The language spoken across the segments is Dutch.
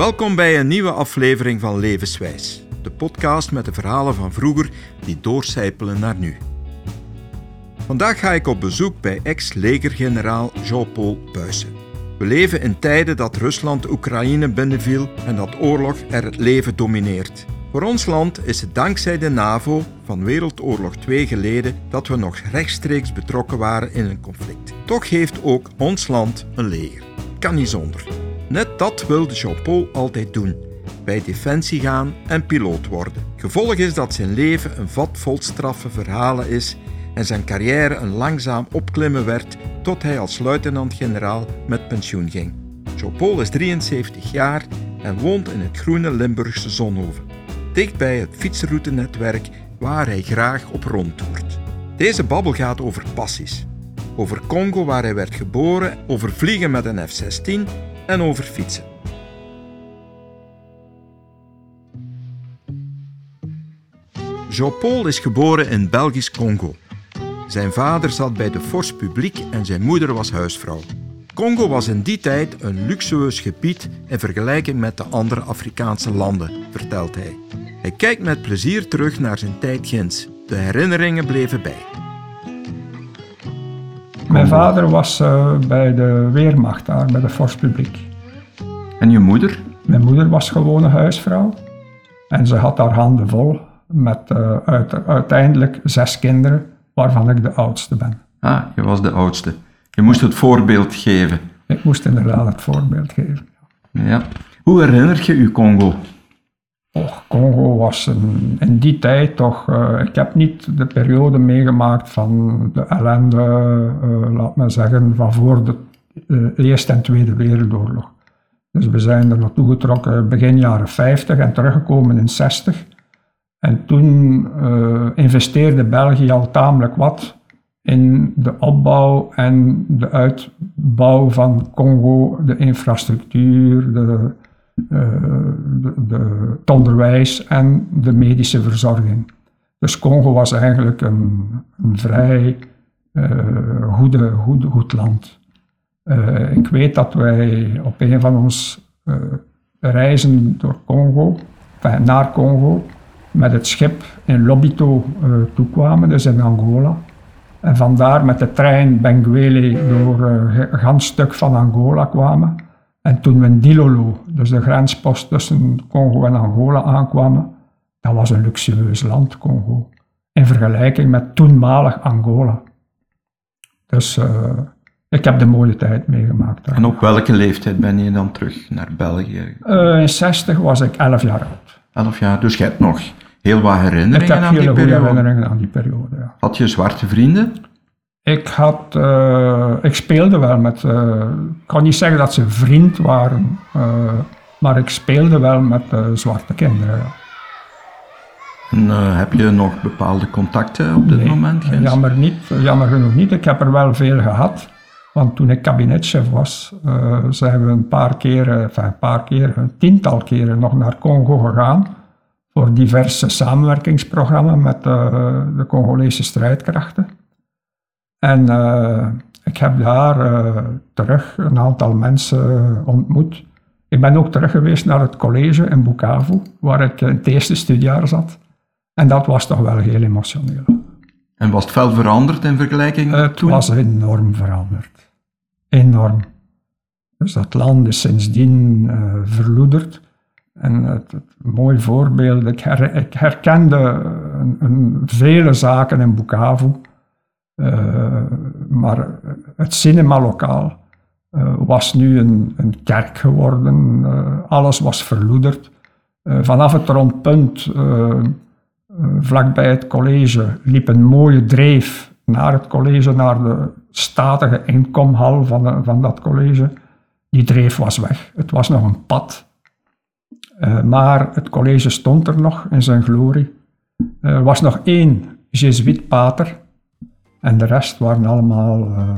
Welkom bij een nieuwe aflevering van Levenswijs, de podcast met de verhalen van vroeger die doorcijpelen naar nu. Vandaag ga ik op bezoek bij ex-legergeneraal Jean-Paul Puyssen. We leven in tijden dat Rusland Oekraïne binnenviel en dat oorlog er het leven domineert. Voor ons land is het dankzij de NAVO van Wereldoorlog 2 geleden dat we nog rechtstreeks betrokken waren in een conflict. Toch heeft ook ons land een leger. Kan niet zonder. Net dat wilde Jean-Paul altijd doen: bij Defensie gaan en piloot worden. Gevolg is dat zijn leven een vat vol straffe verhalen is en zijn carrière een langzaam opklimmen werd tot hij als luitenant-generaal met pensioen ging. Jean-Paul is 73 jaar en woont in het groene Limburgse Zonhoven, dicht bij het fietsroutenetwerk waar hij graag op rondtoert. Deze babbel gaat over passies. Over Congo waar hij werd geboren, over vliegen met een F-16 en over fietsen. Jean-Paul is geboren in Belgisch Congo. Zijn vader zat bij de Force Publiek en zijn moeder was huisvrouw. Congo was in die tijd een luxueus gebied in vergelijking met de andere Afrikaanse landen, vertelt hij. Hij kijkt met plezier terug naar zijn tijd ginds. De herinneringen bleven bij. Mijn vader was uh, bij de Weermacht daar, bij de Force Publiek. En je moeder? Mijn moeder was gewone huisvrouw. En ze had haar handen vol met uh, uit, uiteindelijk zes kinderen, waarvan ik de oudste ben. Ah, je was de oudste. Je moest het voorbeeld geven. Ik moest inderdaad het voorbeeld geven. Ja. Hoe herinner je je Congo? Och, Congo was in die tijd toch. Uh, ik heb niet de periode meegemaakt van de ellende, uh, laat maar zeggen, van voor de uh, Eerste en Tweede Wereldoorlog. Dus we zijn er naartoe getrokken begin jaren 50 en teruggekomen in 60. En toen investeerde België al tamelijk wat in de opbouw en de uitbouw van Congo, de infrastructuur, de de, de, het onderwijs en de medische verzorging. Dus Congo was eigenlijk een, een vrij uh, goede, goede, goed land. Uh, ik weet dat wij op een van onze reizen door Congo, naar Congo, met het schip in Lobito toekwamen, dus in Angola. En vandaar met de trein Benguele door een stuk van Angola kwamen. En toen we in Dilolo, dus de grenspost tussen Congo en Angola, aankwamen, dat was een luxueus land, Congo, in vergelijking met toenmalig Angola. Dus uh, ik heb de mooie tijd meegemaakt. Daar. En op welke leeftijd ben je dan terug naar België? Uh, in 60 was ik 11 jaar oud. 11 jaar, dus je hebt nog heel wat herinneringen aan die periode? Ik heb hele goede herinneringen aan die periode, ja. Had je zwarte vrienden? Ik, had, uh, ik speelde wel met, uh, ik kan niet zeggen dat ze vriend waren, uh, maar ik speelde wel met zwarte kinderen. Ja. En heb je nog bepaalde contacten op dit nee, moment? Jammer, niet, jammer genoeg niet. Ik heb er wel veel gehad. Want toen ik kabinetchef was, zijn we een paar keren, enfin een paar keren, een tiental keren nog naar Congo gegaan. Voor diverse samenwerkingsprogramma's met de Congolese strijdkrachten. En uh, ik heb daar uh, terug een aantal mensen ontmoet. Ik ben ook terug geweest naar het college in Bukavu, waar ik in het eerste studiejaar zat. En dat was toch wel heel emotioneel. En was het veel veranderd in vergelijking Het toen? was enorm veranderd. Enorm. Dus dat land is sindsdien uh, verloederd. En het, het mooi voorbeeld, ik, her, ik herkende een, een, vele zaken in Bukavu. Uh, maar het cinemalokaal uh, was nu een, een kerk geworden. Uh, alles was verloederd. vanaf het rondpunt, vlakbij het college, liep een mooie dreef naar het college, naar de statige inkomhal van, van dat college. Die dreef was weg. Het was nog een pad. maar het college stond er nog in zijn glorie. Er was nog één Jezuïet-pater en de rest waren allemaal uh,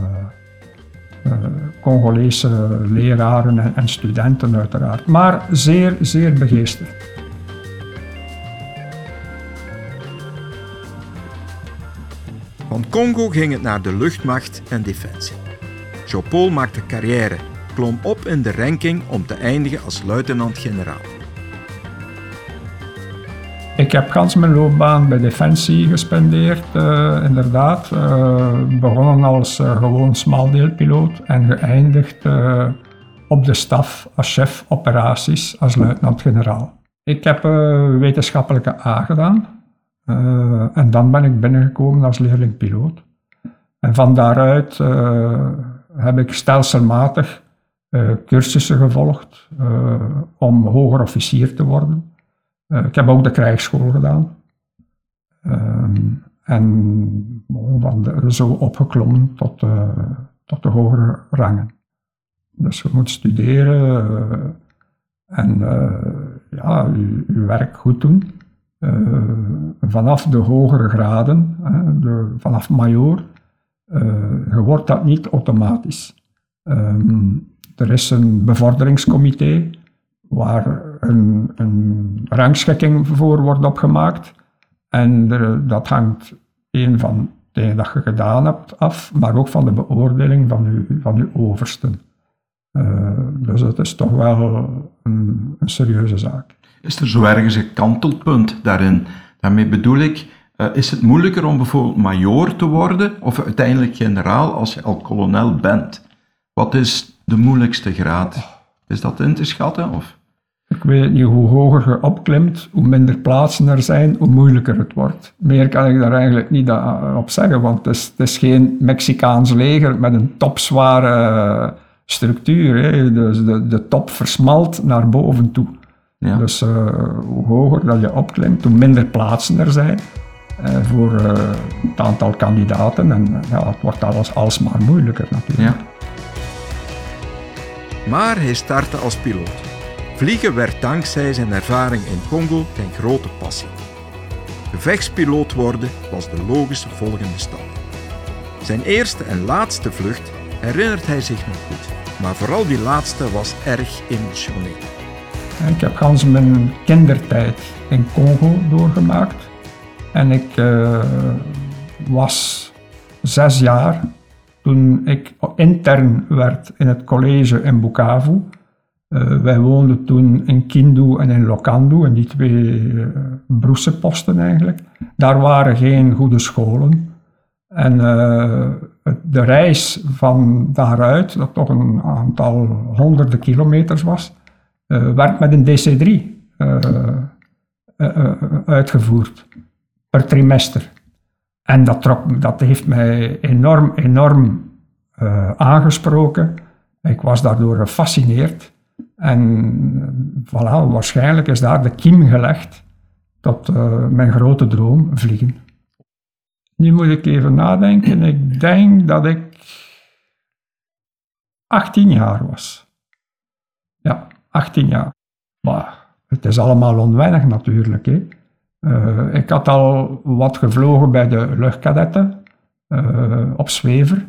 uh, Congolese leraren en, en, studenten uiteraard. Maar zeer, zeer begeesterd. Van Congo ging het naar de luchtmacht en defensie. Jean-Paul maakte carrière klom op in de ranking om te eindigen als luitenant-generaal. Ik heb gans mijn loopbaan bij Defensie gespendeerd, uh, inderdaad. Uh, begonnen als uh, gewoon smaaldeelpiloot en geëindigd op de staf als chef operaties als luitenant-generaal. Ik heb wetenschappelijke A gedaan en dan ben ik binnengekomen als leerling-piloot. En van daaruit heb ik stelselmatig cursussen gevolgd om hoger officier te worden. Eh, ik heb ook de krijgsschool gedaan. Ehm, en van de, zo opgeklommen tot, uh, tot de hogere rangen. Dus je moet studeren uh, en ja, je, werk goed doen. vanaf de hogere graden, de, vanaf major, je wordt dat niet automatisch. Um, er is een bevorderingscomité waar een, een rangschikking voor wordt opgemaakt. En dat hangt één van dingen dat je gedaan hebt af, maar ook van de beoordeling van je, van uw oversten. Uh, dus het is toch wel een, een, serieuze zaak. Is er zo ergens een kantelpunt daarin? Daarmee bedoel ik, uh, is het moeilijker om bijvoorbeeld majoor te worden of uiteindelijk generaal als je al kolonel bent? Wat is de moeilijkste graad? Is dat in te schatten? Of? Ik weet niet, hoe hoger je opklimt, hoe minder plaatsen er zijn, hoe moeilijker het wordt. Meer kan ik daar eigenlijk niet op zeggen, want het is, het is geen Mexicaans leger met een topzware structuur. Hè. Dus de, de top versmalt naar boven toe. Ja. Dus uh, hoe hoger dat je opklimt, hoe minder plaatsen er zijn uh, voor uh, het aantal kandidaten. En ja, het wordt alles alsmaar moeilijker natuurlijk. Ja. Maar hij startte als piloot. Vliegen werd dankzij zijn ervaring in Congo zijn grote passie. Gevechtspiloot worden was de logische volgende stap. Zijn eerste en laatste vlucht herinnert hij zich nog goed, maar vooral die laatste was erg emotioneel. Ik heb gans mijn kindertijd in Congo doorgemaakt en ik uh, was zes jaar toen ik intern werd in het college in Bukavu uh, wij woonden toen in Kindu en in Lokandu, in die twee uh, broesenposten eigenlijk. Daar waren geen goede scholen. En uh, de reis van daaruit, dat toch een aantal honderden kilometers was, werd met een DC-3 uitgevoerd per trimester. En dat, trok, dat heeft mij enorm, enorm aangesproken. Ik was daardoor gefascineerd. En voilà, waarschijnlijk is daar de kiem gelegd tot uh, mijn grote droom, vliegen. Nu moet ik even nadenken. Ik denk dat ik 18 jaar was. Ja, 18 jaar. Maar het is allemaal onwennig natuurlijk. Hè. Uh, ik had al wat gevlogen bij de luchtkadetten op zwever.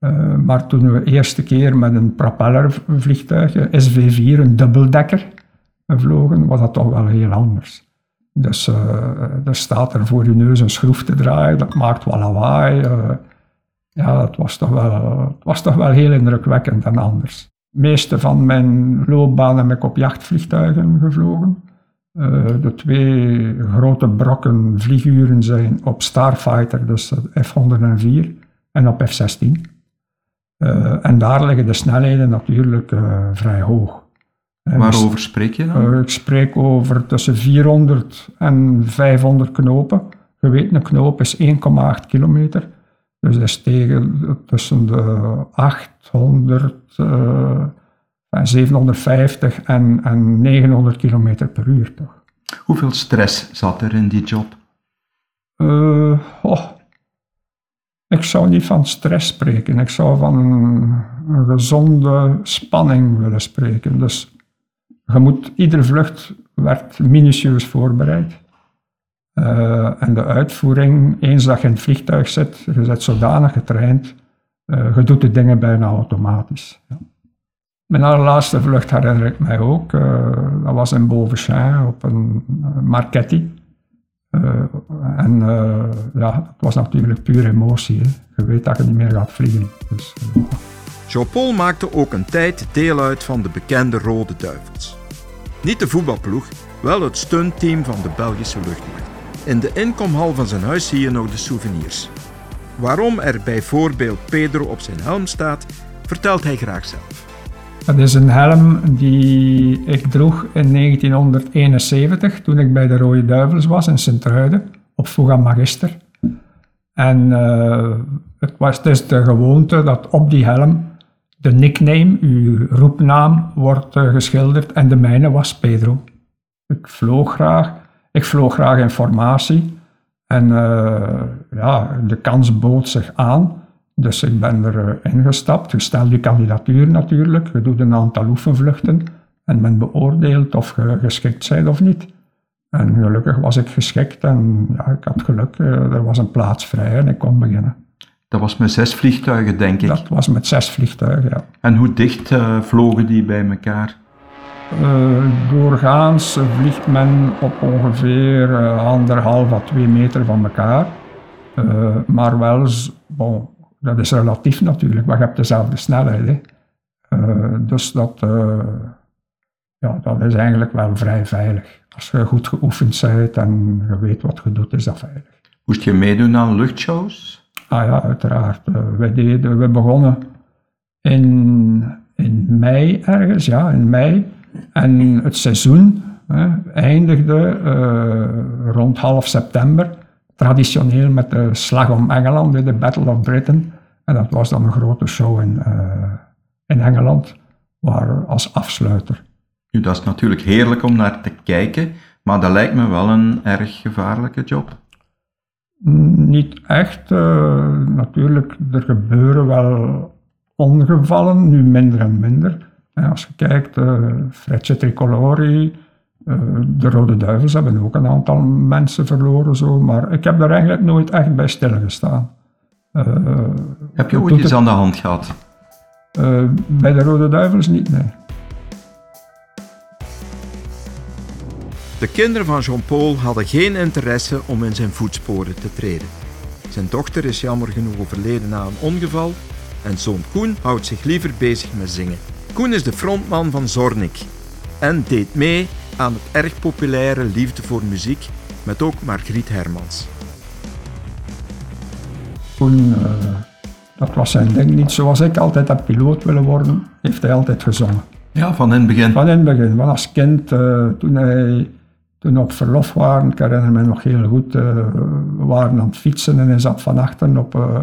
Uh, maar toen we de eerste keer met een propellervliegtuig, SV-4, een dubbeldekker, vlogen, was dat toch wel heel anders. Dus uh, er staat er voor je neus een schroef te draaien, dat maakt wel lawaai. Uh, ja, het was, toch wel, het was toch wel heel indrukwekkend en anders. De meeste van mijn loopbaan heb ik op jachtvliegtuigen gevlogen. de twee grote brokken vlieguren zijn op Starfighter, dus F-104, en op F-16. Uh, en daar liggen de snelheden natuurlijk uh, vrij hoog. Waarover spreek je dan? Uh, ik spreek over tussen 400 en 500 knopen. Je weet, een knoop is 1,8 kilometer. Dus dat is tegen tussen de 800, 750 en, en 900 kilometer per uur. Toch? Hoeveel stress zat er in die job? oh, ik zou niet van stress spreken. Ik zou van een, gezonde spanning willen spreken. Dus je moet, iedere vlucht werd minutieus voorbereid. Uh, en de uitvoering, eens dat je in het vliegtuig zit, je zit zodanig getraind, uh, je doet de dingen bijna automatisch. Ja. Mijn allerlaatste vlucht herinner ik mij ook. Uh, dat was in Beauvechain op een Marchetti. Uh, en uh, ja, het was natuurlijk puur emotie. Je weet dat je niet meer gaat vliegen. Dus, uh, Jean-Paul maakte ook een tijd deel uit van de bekende Rode Duivels. Niet de voetbalploeg, wel het stuntteam van de Belgische luchtmacht. In de inkomhal van zijn huis zie je nog de souvenirs. Waarom er bijvoorbeeld Pedro op zijn helm staat, vertelt hij graag zelf. Dat is een helm die ik droeg in 1971 toen ik bij de Rode Duivels was in Sint-Truiden op Fuga Magister. En uh, het was dus de gewoonte dat op die helm de nickname, uw roepnaam, wordt uh, geschilderd en de mijne was Pedro. Ik vloog graag, ik vloog graag informatie en uh, ja, de kans bood zich aan. Dus ik ben erin uh, ingestapt. Je stelt je kandidatuur natuurlijk, je doet een aantal oefenvluchten en men beoordeelt of je geschikt bent of niet. En gelukkig was ik geschikt en ja, ik had geluk, er was een plaats vrij en ik kon beginnen. Dat was met zes vliegtuigen, denk ik. Dat was met zes vliegtuigen, ja. En hoe dicht uh, vlogen die bij elkaar? Uh, doorgaans vliegt men op ongeveer uh, anderhalf à twee meter van elkaar. maar wel, bon, dat is relatief natuurlijk, maar je hebt dezelfde snelheid. Hè. dus dat, ja, dat is eigenlijk wel vrij veilig. Als je goed geoefend bent en je weet wat je doet, is dat veilig. Moest je meedoen aan luchtshows? Ah ja, uiteraard. Uh, we, deden, we begonnen in, in mei ergens, ja, in mei. En het seizoen hè, eindigde rond half september, traditioneel met de Slag om Engeland, de Battle of Britain. En dat was dan een grote show in, uh, in Engeland, waar, als afsluiter. Nu, dat is natuurlijk heerlijk om naar te kijken, maar dat lijkt me wel een erg gevaarlijke job. Niet echt. Uh, natuurlijk, er gebeuren wel ongevallen, nu minder en minder. En als je kijkt, uh, Frecce Tricolori, de Rode Duivels hebben ook een aantal mensen verloren, zo, maar ik heb daar eigenlijk nooit echt bij stilgestaan. heb je ooit iets aan de hand gehad? bij de Rode Duivels niet, nee. De kinderen van Jean-Paul hadden geen interesse om in zijn voetsporen te treden. Zijn dochter is jammer genoeg overleden na een ongeval en zoon Koen houdt zich liever bezig met zingen. Koen is de frontman van Zornik en deed mee aan het erg populaire Liefde voor Muziek met ook Margriet Hermans. Koen, uh, dat was zijn ding niet. Zoals ik altijd heb piloot willen worden, heeft hij altijd gezongen. Ja, van in het begin. Van in het begin. Want als kind, uh, toen hij toen op verlof waren, ik herinner me nog heel goed, uh, we waren aan het fietsen en hij zat van achteren op uh,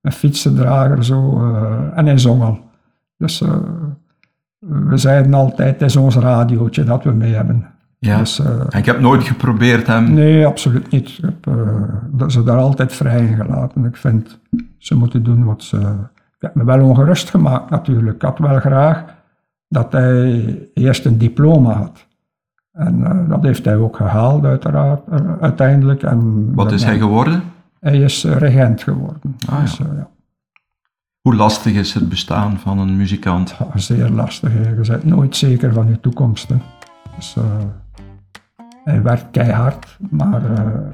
een fietsendrager zo, uh, en hij zong al. Dus we zeiden altijd, het is ons radiootje dat we mee hebben. Ja, dus, en ik heb nooit geprobeerd hem... Nee, absoluut niet. Ik heb ze daar altijd vrij in gelaten. Ik vind, ze moeten doen wat ze... Ik heb me wel ongerust gemaakt natuurlijk. Ik had wel graag dat hij eerst een diploma had. En uh, dat heeft hij ook gehaald, uiteraard, uiteindelijk. En Wat is hij geworden? Hij is regent geworden. Ah, dus, ja. Hoe lastig is het bestaan van een muzikant? Ja, zeer lastig. Je bent nooit zeker van je toekomst. Hè. Dus, hij werkt keihard, maar de,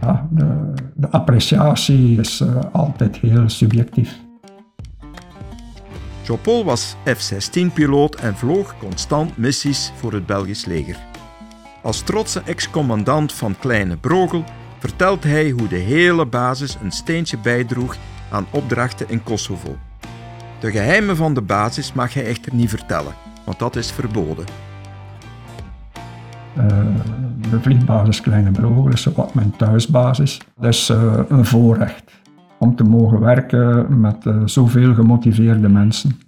ja, de, de, appreciatie is altijd heel subjectief. Jean-Paul was F-16-piloot en vloog constant missies voor het Belgisch leger. Als trotse ex-commandant van Kleine Brogel vertelt hij hoe de hele basis een steentje bijdroeg aan opdrachten in Kosovo. De geheimen van de basis mag hij echter niet vertellen, want dat is verboden. Uh, de vliegbasis Kleine Brogel is wat mijn thuisbasis. Dat is uh, een voorrecht om te mogen werken met uh, zoveel gemotiveerde mensen.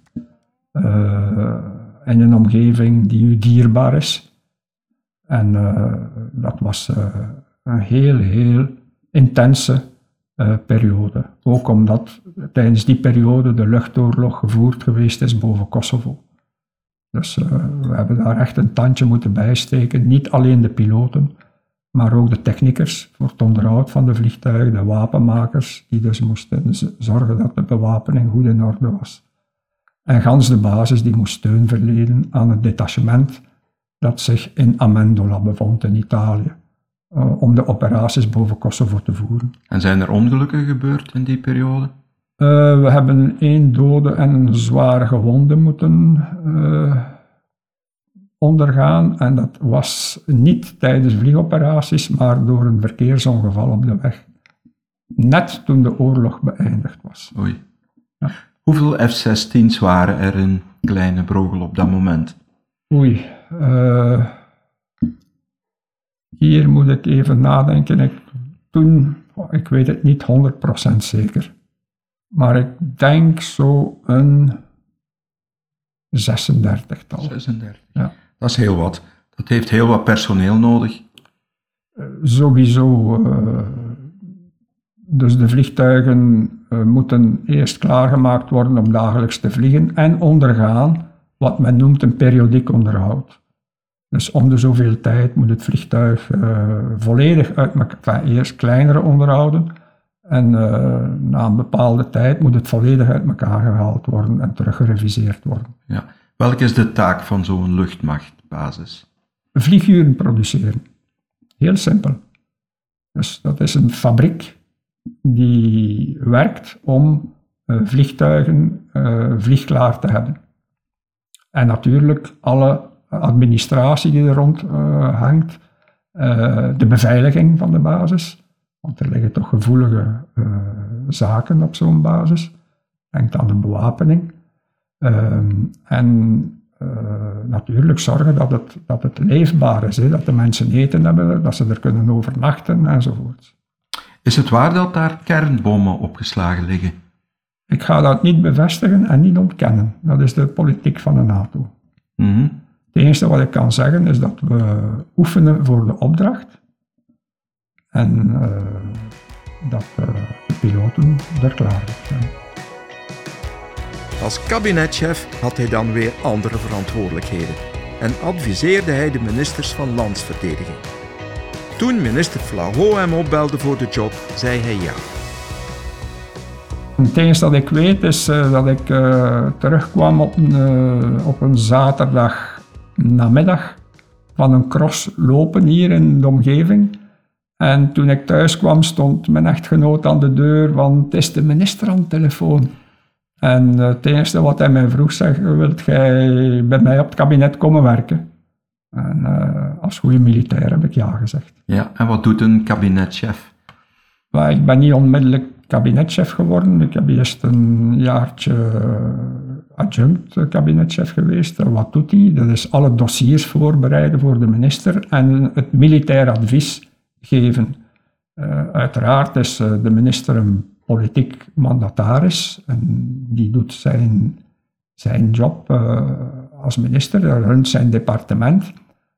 In een omgeving die u dierbaar is. En dat was een heel, heel intense periode. Ook omdat tijdens die periode de luchtoorlog gevoerd geweest is boven Kosovo. Dus we hebben daar echt een tandje moeten bijsteken. Niet alleen de piloten, maar ook de techniekers voor het onderhoud van de vliegtuigen, de wapenmakers, die dus moesten zorgen dat de bewapening goed in orde was. En gans de basis die moest steun verlenen aan het detachement dat zich in Amendola bevond in Italië, uh, om de operaties boven Kosovo te voeren. En zijn er ongelukken gebeurd in die periode? Uh, we hebben één dode en een zware gewonde moeten uh, ondergaan. En dat was niet tijdens vliegoperaties, maar door een verkeersongeval op de weg. Net toen de oorlog beëindigd was. Oei. Ja. Hoeveel F-16's waren er in Kleine Brogel op dat moment? Oei. Hier moet ik even nadenken. Ik, toen, ik weet het niet 100% zeker. Maar ik denk zo een 36-tal. 36. Ja. Dat is heel wat. Dat heeft heel wat personeel nodig. Uh, sowieso. Uh, dus de vliegtuigen uh, moeten eerst klaargemaakt worden om dagelijks te vliegen en ondergaan wat men noemt een periodiek onderhoud. Dus om de zoveel tijd moet het vliegtuig volledig uit elkaar, eerst kleinere onderhouden en na een bepaalde tijd moet het volledig uit elkaar gehaald worden en teruggereviseerd worden. Ja. Welke is de taak van zo'n luchtmachtbasis? Vlieguren produceren. Heel simpel. Dus dat is een fabriek die werkt om uh, vliegtuigen vliegklaar te hebben. En natuurlijk alle administratie die er rond uh, hangt, de beveiliging van de basis, want er liggen toch gevoelige zaken op zo'n basis. Denkt aan de bewapening. Ehm, en natuurlijk zorgen dat het, dat het leefbaar is, hè, dat de mensen eten hebben, dat ze er kunnen overnachten enzovoort. Is het waar dat daar kernbommen opgeslagen liggen? Ik ga dat niet bevestigen en niet ontkennen. Dat is de politiek van de NATO. Mm -hmm. Het enige wat ik kan zeggen is dat we oefenen voor de opdracht en uh, dat uh, de piloten er klaar zijn. Als kabinetchef had hij dan weer andere verantwoordelijkheden en adviseerde hij de ministers van Landsverdediging. Toen minister Flaho hem opbelde voor de job, zei hij ja. Het enige dat ik weet is uh, dat ik terugkwam op een, op een zaterdag namiddag van een cross lopen hier in de omgeving. En toen ik thuis kwam stond mijn echtgenoot aan de deur, want het is de minister aan de telefoon. En het eerste wat hij mij vroeg, zeg, wilt jij bij mij op het kabinet komen werken? En uh, als goede militair heb ik ja gezegd. Ja, en wat doet een kabinetchef? Maar ik ben niet onmiddellijk kabinetchef geworden. Ik heb eerst een jaartje adjunct kabinetchef geweest. Wat doet hij? Dat is alle dossiers voorbereiden voor de minister en het militair advies geven. Uh, uiteraard is de minister een politiek mandataris en die doet zijn, zijn job als minister, hij runt zijn departement.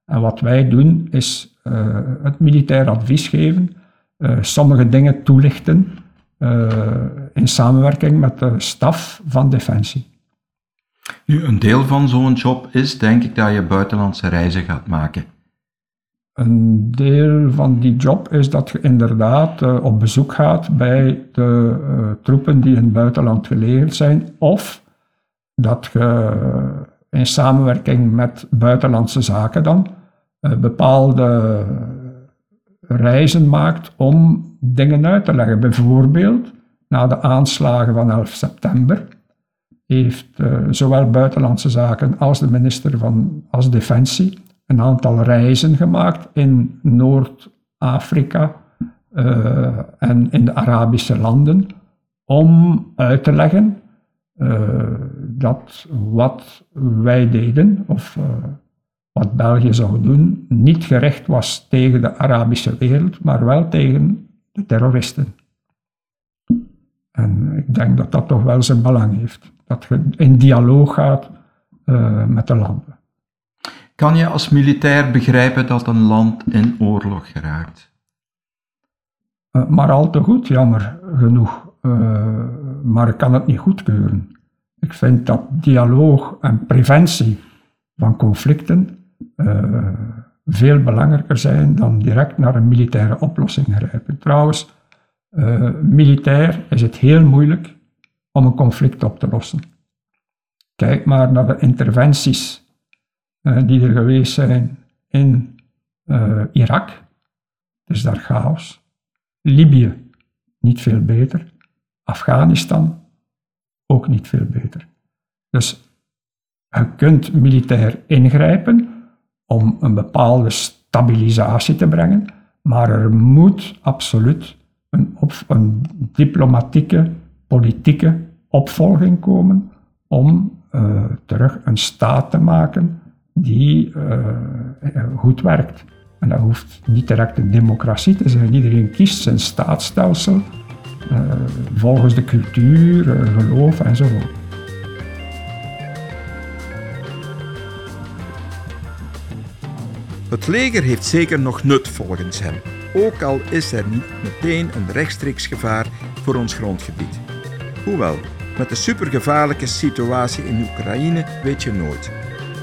En wat wij doen is het militair advies geven, sommige dingen toelichten in samenwerking met de staf van Defensie. Nu, een deel van zo'n job is denk ik dat je buitenlandse reizen gaat maken. Een deel van die job is dat je inderdaad uh, op bezoek gaat bij de uh, troepen die in het buitenland gelegerd zijn, of dat je in samenwerking met buitenlandse zaken dan bepaalde reizen maakt om dingen uit te leggen. Bijvoorbeeld, na de aanslagen van 11 september heeft zowel buitenlandse zaken als de minister van als Defensie een aantal reizen gemaakt in Noord-Afrika uh, en in de Arabische landen om uit te leggen uh, dat wat wij deden, of wat België zou doen, niet gericht was tegen de Arabische wereld, maar wel tegen de terroristen. En ik denk dat dat toch wel zijn belang heeft, dat je in dialoog gaat met de landen. Kan je als militair begrijpen dat een land in oorlog geraakt? Uh, maar al te goed, jammer genoeg. Uh, maar ik kan het niet goedkeuren. Ik vind dat dialoog en preventie van conflicten veel belangrijker zijn dan direct naar een militaire oplossing grijpen. Trouwens, militair is het heel moeilijk om een conflict op te lossen. Kijk maar naar de interventies uh, die er geweest zijn in uh, Irak. is daar chaos. Libië, niet veel beter. Afghanistan, ook niet veel beter. Dus je kunt militair ingrijpen om een bepaalde stabilisatie te brengen, maar er moet absoluut een, een diplomatieke, politieke opvolging komen om uh, terug een staat te maken die uh, goed werkt. En dat hoeft niet direct een democratie te zijn. Iedereen kiest zijn staatsstelsel volgens de cultuur, geloof enzovoort. Het leger heeft zeker nog nut volgens hem, ook al is er niet meteen een rechtstreeks gevaar voor ons grondgebied. Hoewel, met de supergevaarlijke situatie in Oekraïne weet je nooit.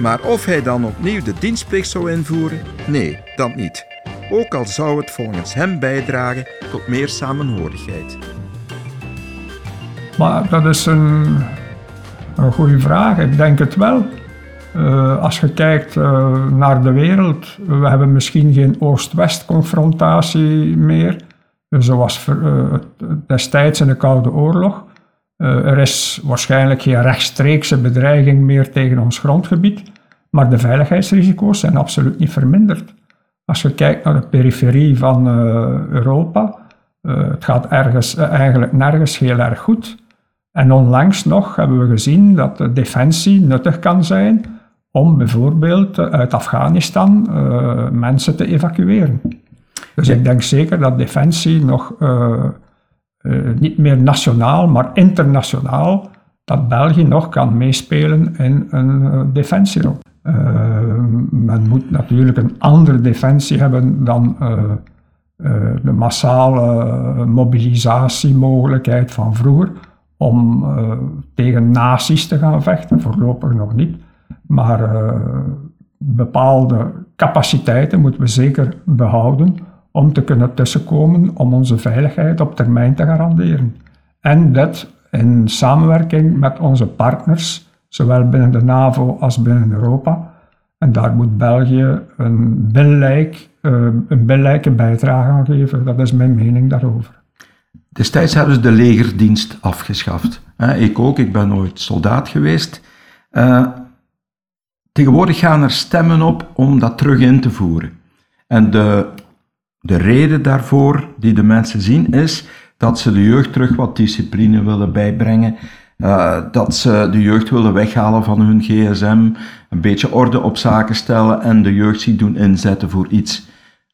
Maar of hij dan opnieuw de dienstplicht zou invoeren? Nee, dat niet. Ook al zou het volgens hem bijdragen tot meer samenhorigheid. Maar dat is een, een goede vraag. Ik denk het wel. Uh, als je kijkt uh, naar de wereld, we hebben misschien geen Oost-West confrontatie meer, zoals uh, destijds in de Koude Oorlog. Er is waarschijnlijk geen rechtstreekse bedreiging meer tegen ons grondgebied, maar de veiligheidsrisico's zijn absoluut niet verminderd. Als je kijkt naar de periferie van Europa, het gaat ergens, eigenlijk nergens heel erg goed. En onlangs nog hebben we gezien dat de defensie nuttig kan zijn om bijvoorbeeld uit Afghanistan uh, mensen te evacueren. Dus ik denk zeker dat defensie nog uh, uh, niet meer nationaal, maar internationaal, dat België nog kan meespelen in een defensierol. men moet natuurlijk een andere defensie hebben dan de massale mobilisatiemogelijkheid van vroeger om tegen nazi's te gaan vechten, voorlopig nog niet. Maar bepaalde capaciteiten moeten we zeker behouden om te kunnen tussenkomen om onze veiligheid op termijn te garanderen. En dat in samenwerking met onze partners, zowel binnen de NAVO als binnen Europa. En daar moet België een, billijk, uh, een billijke bijdrage aan geven. Dat is mijn mening daarover. Destijds hebben ze de legerdienst afgeschaft. Ik ook, ik ben nooit soldaat geweest. Uh, Tegenwoordig gaan er stemmen op om dat terug in te voeren. En de, de reden daarvoor die de mensen zien is dat ze de jeugd terug wat discipline willen bijbrengen. Uh, dat ze de jeugd willen weghalen van hun gsm, een beetje orde op zaken stellen en de jeugd zien doen inzetten voor iets.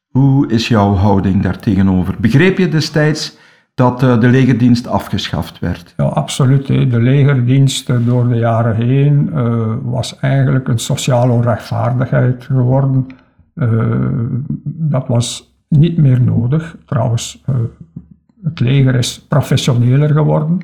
Hoe is jouw houding daartegenover? Begreep je destijds dat uh, de legerdienst afgeschaft werd. Ja, absoluut. De legerdienst uh, door de jaren heen was eigenlijk een sociale onrechtvaardigheid geworden. dat was niet meer nodig. Trouwens, het leger is professioneler geworden.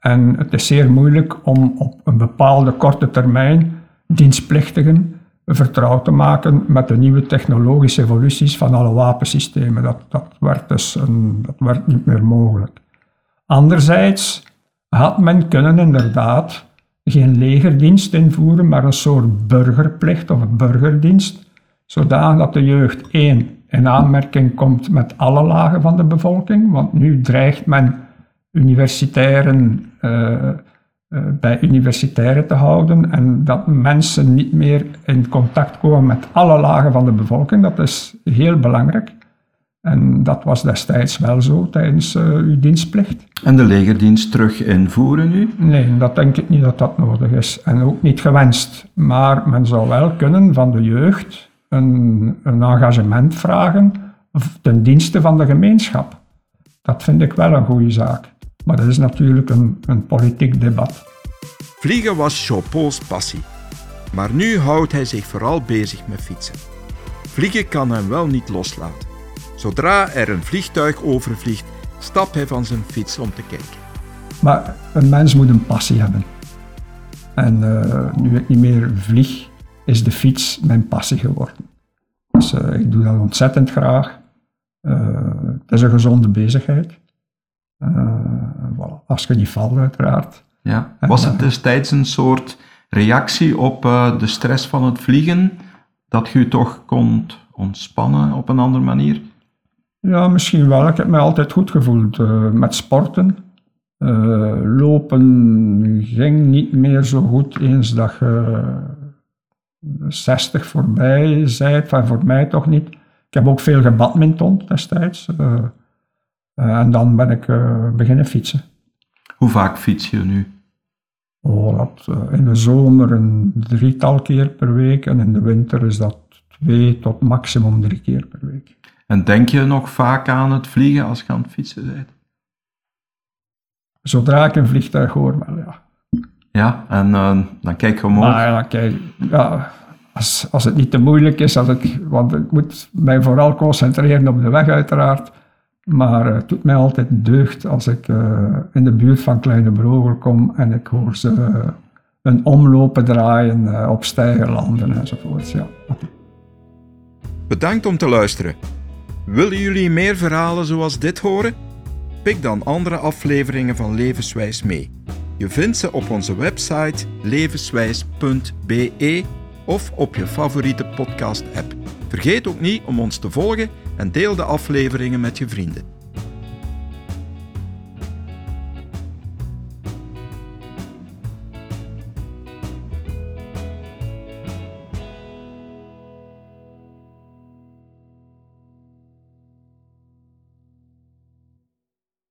En het is zeer moeilijk om op een bepaalde korte termijn dienstplichtigen vertrouwd te maken met de nieuwe technologische evoluties van alle wapensystemen. Dat, dat, werd dus een, dat werd niet meer mogelijk. Anderzijds had men kunnen inderdaad geen legerdienst invoeren, maar een soort burgerplicht of burgerdienst, zodat de jeugd één in aanmerking komt met alle lagen van de bevolking, want nu dreigt men universitairen uh, eh, bij universitairen te houden en dat mensen niet meer in contact komen met alle lagen van de bevolking. Dat is heel belangrijk. En dat was destijds wel zo tijdens uh, uw dienstplicht. En de legerdienst terug invoeren nu? Nee, dat denk ik niet dat dat nodig is. En ook niet gewenst. Maar men zou wel kunnen van de jeugd een, een engagement vragen ten dienste van de gemeenschap. Dat vind ik wel een goede zaak. Maar dat is natuurlijk een, een politiek debat. Vliegen was Jean-Paul's passie. Maar nu houdt hij zich vooral bezig met fietsen. Vliegen kan hem wel niet loslaten. Zodra er een vliegtuig overvliegt, stapt hij van zijn fiets om te kijken. Maar een mens moet een passie hebben. En uh, nu ik niet meer vlieg, is de fiets mijn passie geworden. Dus uh, ik doe dat ontzettend graag. Uh, het is een gezonde bezigheid. Voilà. Als je niet valt, uiteraard. Ja. Was het destijds een soort reactie op de stress van het vliegen, dat je toch kon ontspannen op een andere manier? Ja, misschien wel. Ik heb me altijd goed gevoeld uh, met sporten. Eh, lopen ging niet meer zo goed eens dat je 60 voorbij zijt, van voor mij toch niet. Ik heb ook veel gebadminton destijds. Uh, en dan ben ik beginnen fietsen. Hoe vaak fiets je nu? Oh, dat, in de zomer een drietal keer per week en in de winter is dat twee tot maximum drie keer per week. En denk je nog vaak aan het vliegen als je aan het fietsen bent? Zodra ik een vliegtuig hoor, wel ja. Ja, en uh, dan kijk je omhoog. Ja, kijk, ja, als, als het niet te moeilijk is, als ik, want ik moet mij vooral concentreren op de weg uiteraard, maar het doet mij altijd deugd als ik uh, in de buurt van Kleine Brogel kom en ik hoor ze uh, een omlopen draaien, op stijgen landen enzovoort. Ja. Bedankt om te luisteren. Willen jullie meer verhalen zoals dit horen? Pik dan andere afleveringen van Levenswijs mee. Je vindt ze op onze website levenswijs.be of op je favoriete podcast-app. Vergeet ook niet om ons te volgen en deel de afleveringen met je vrienden.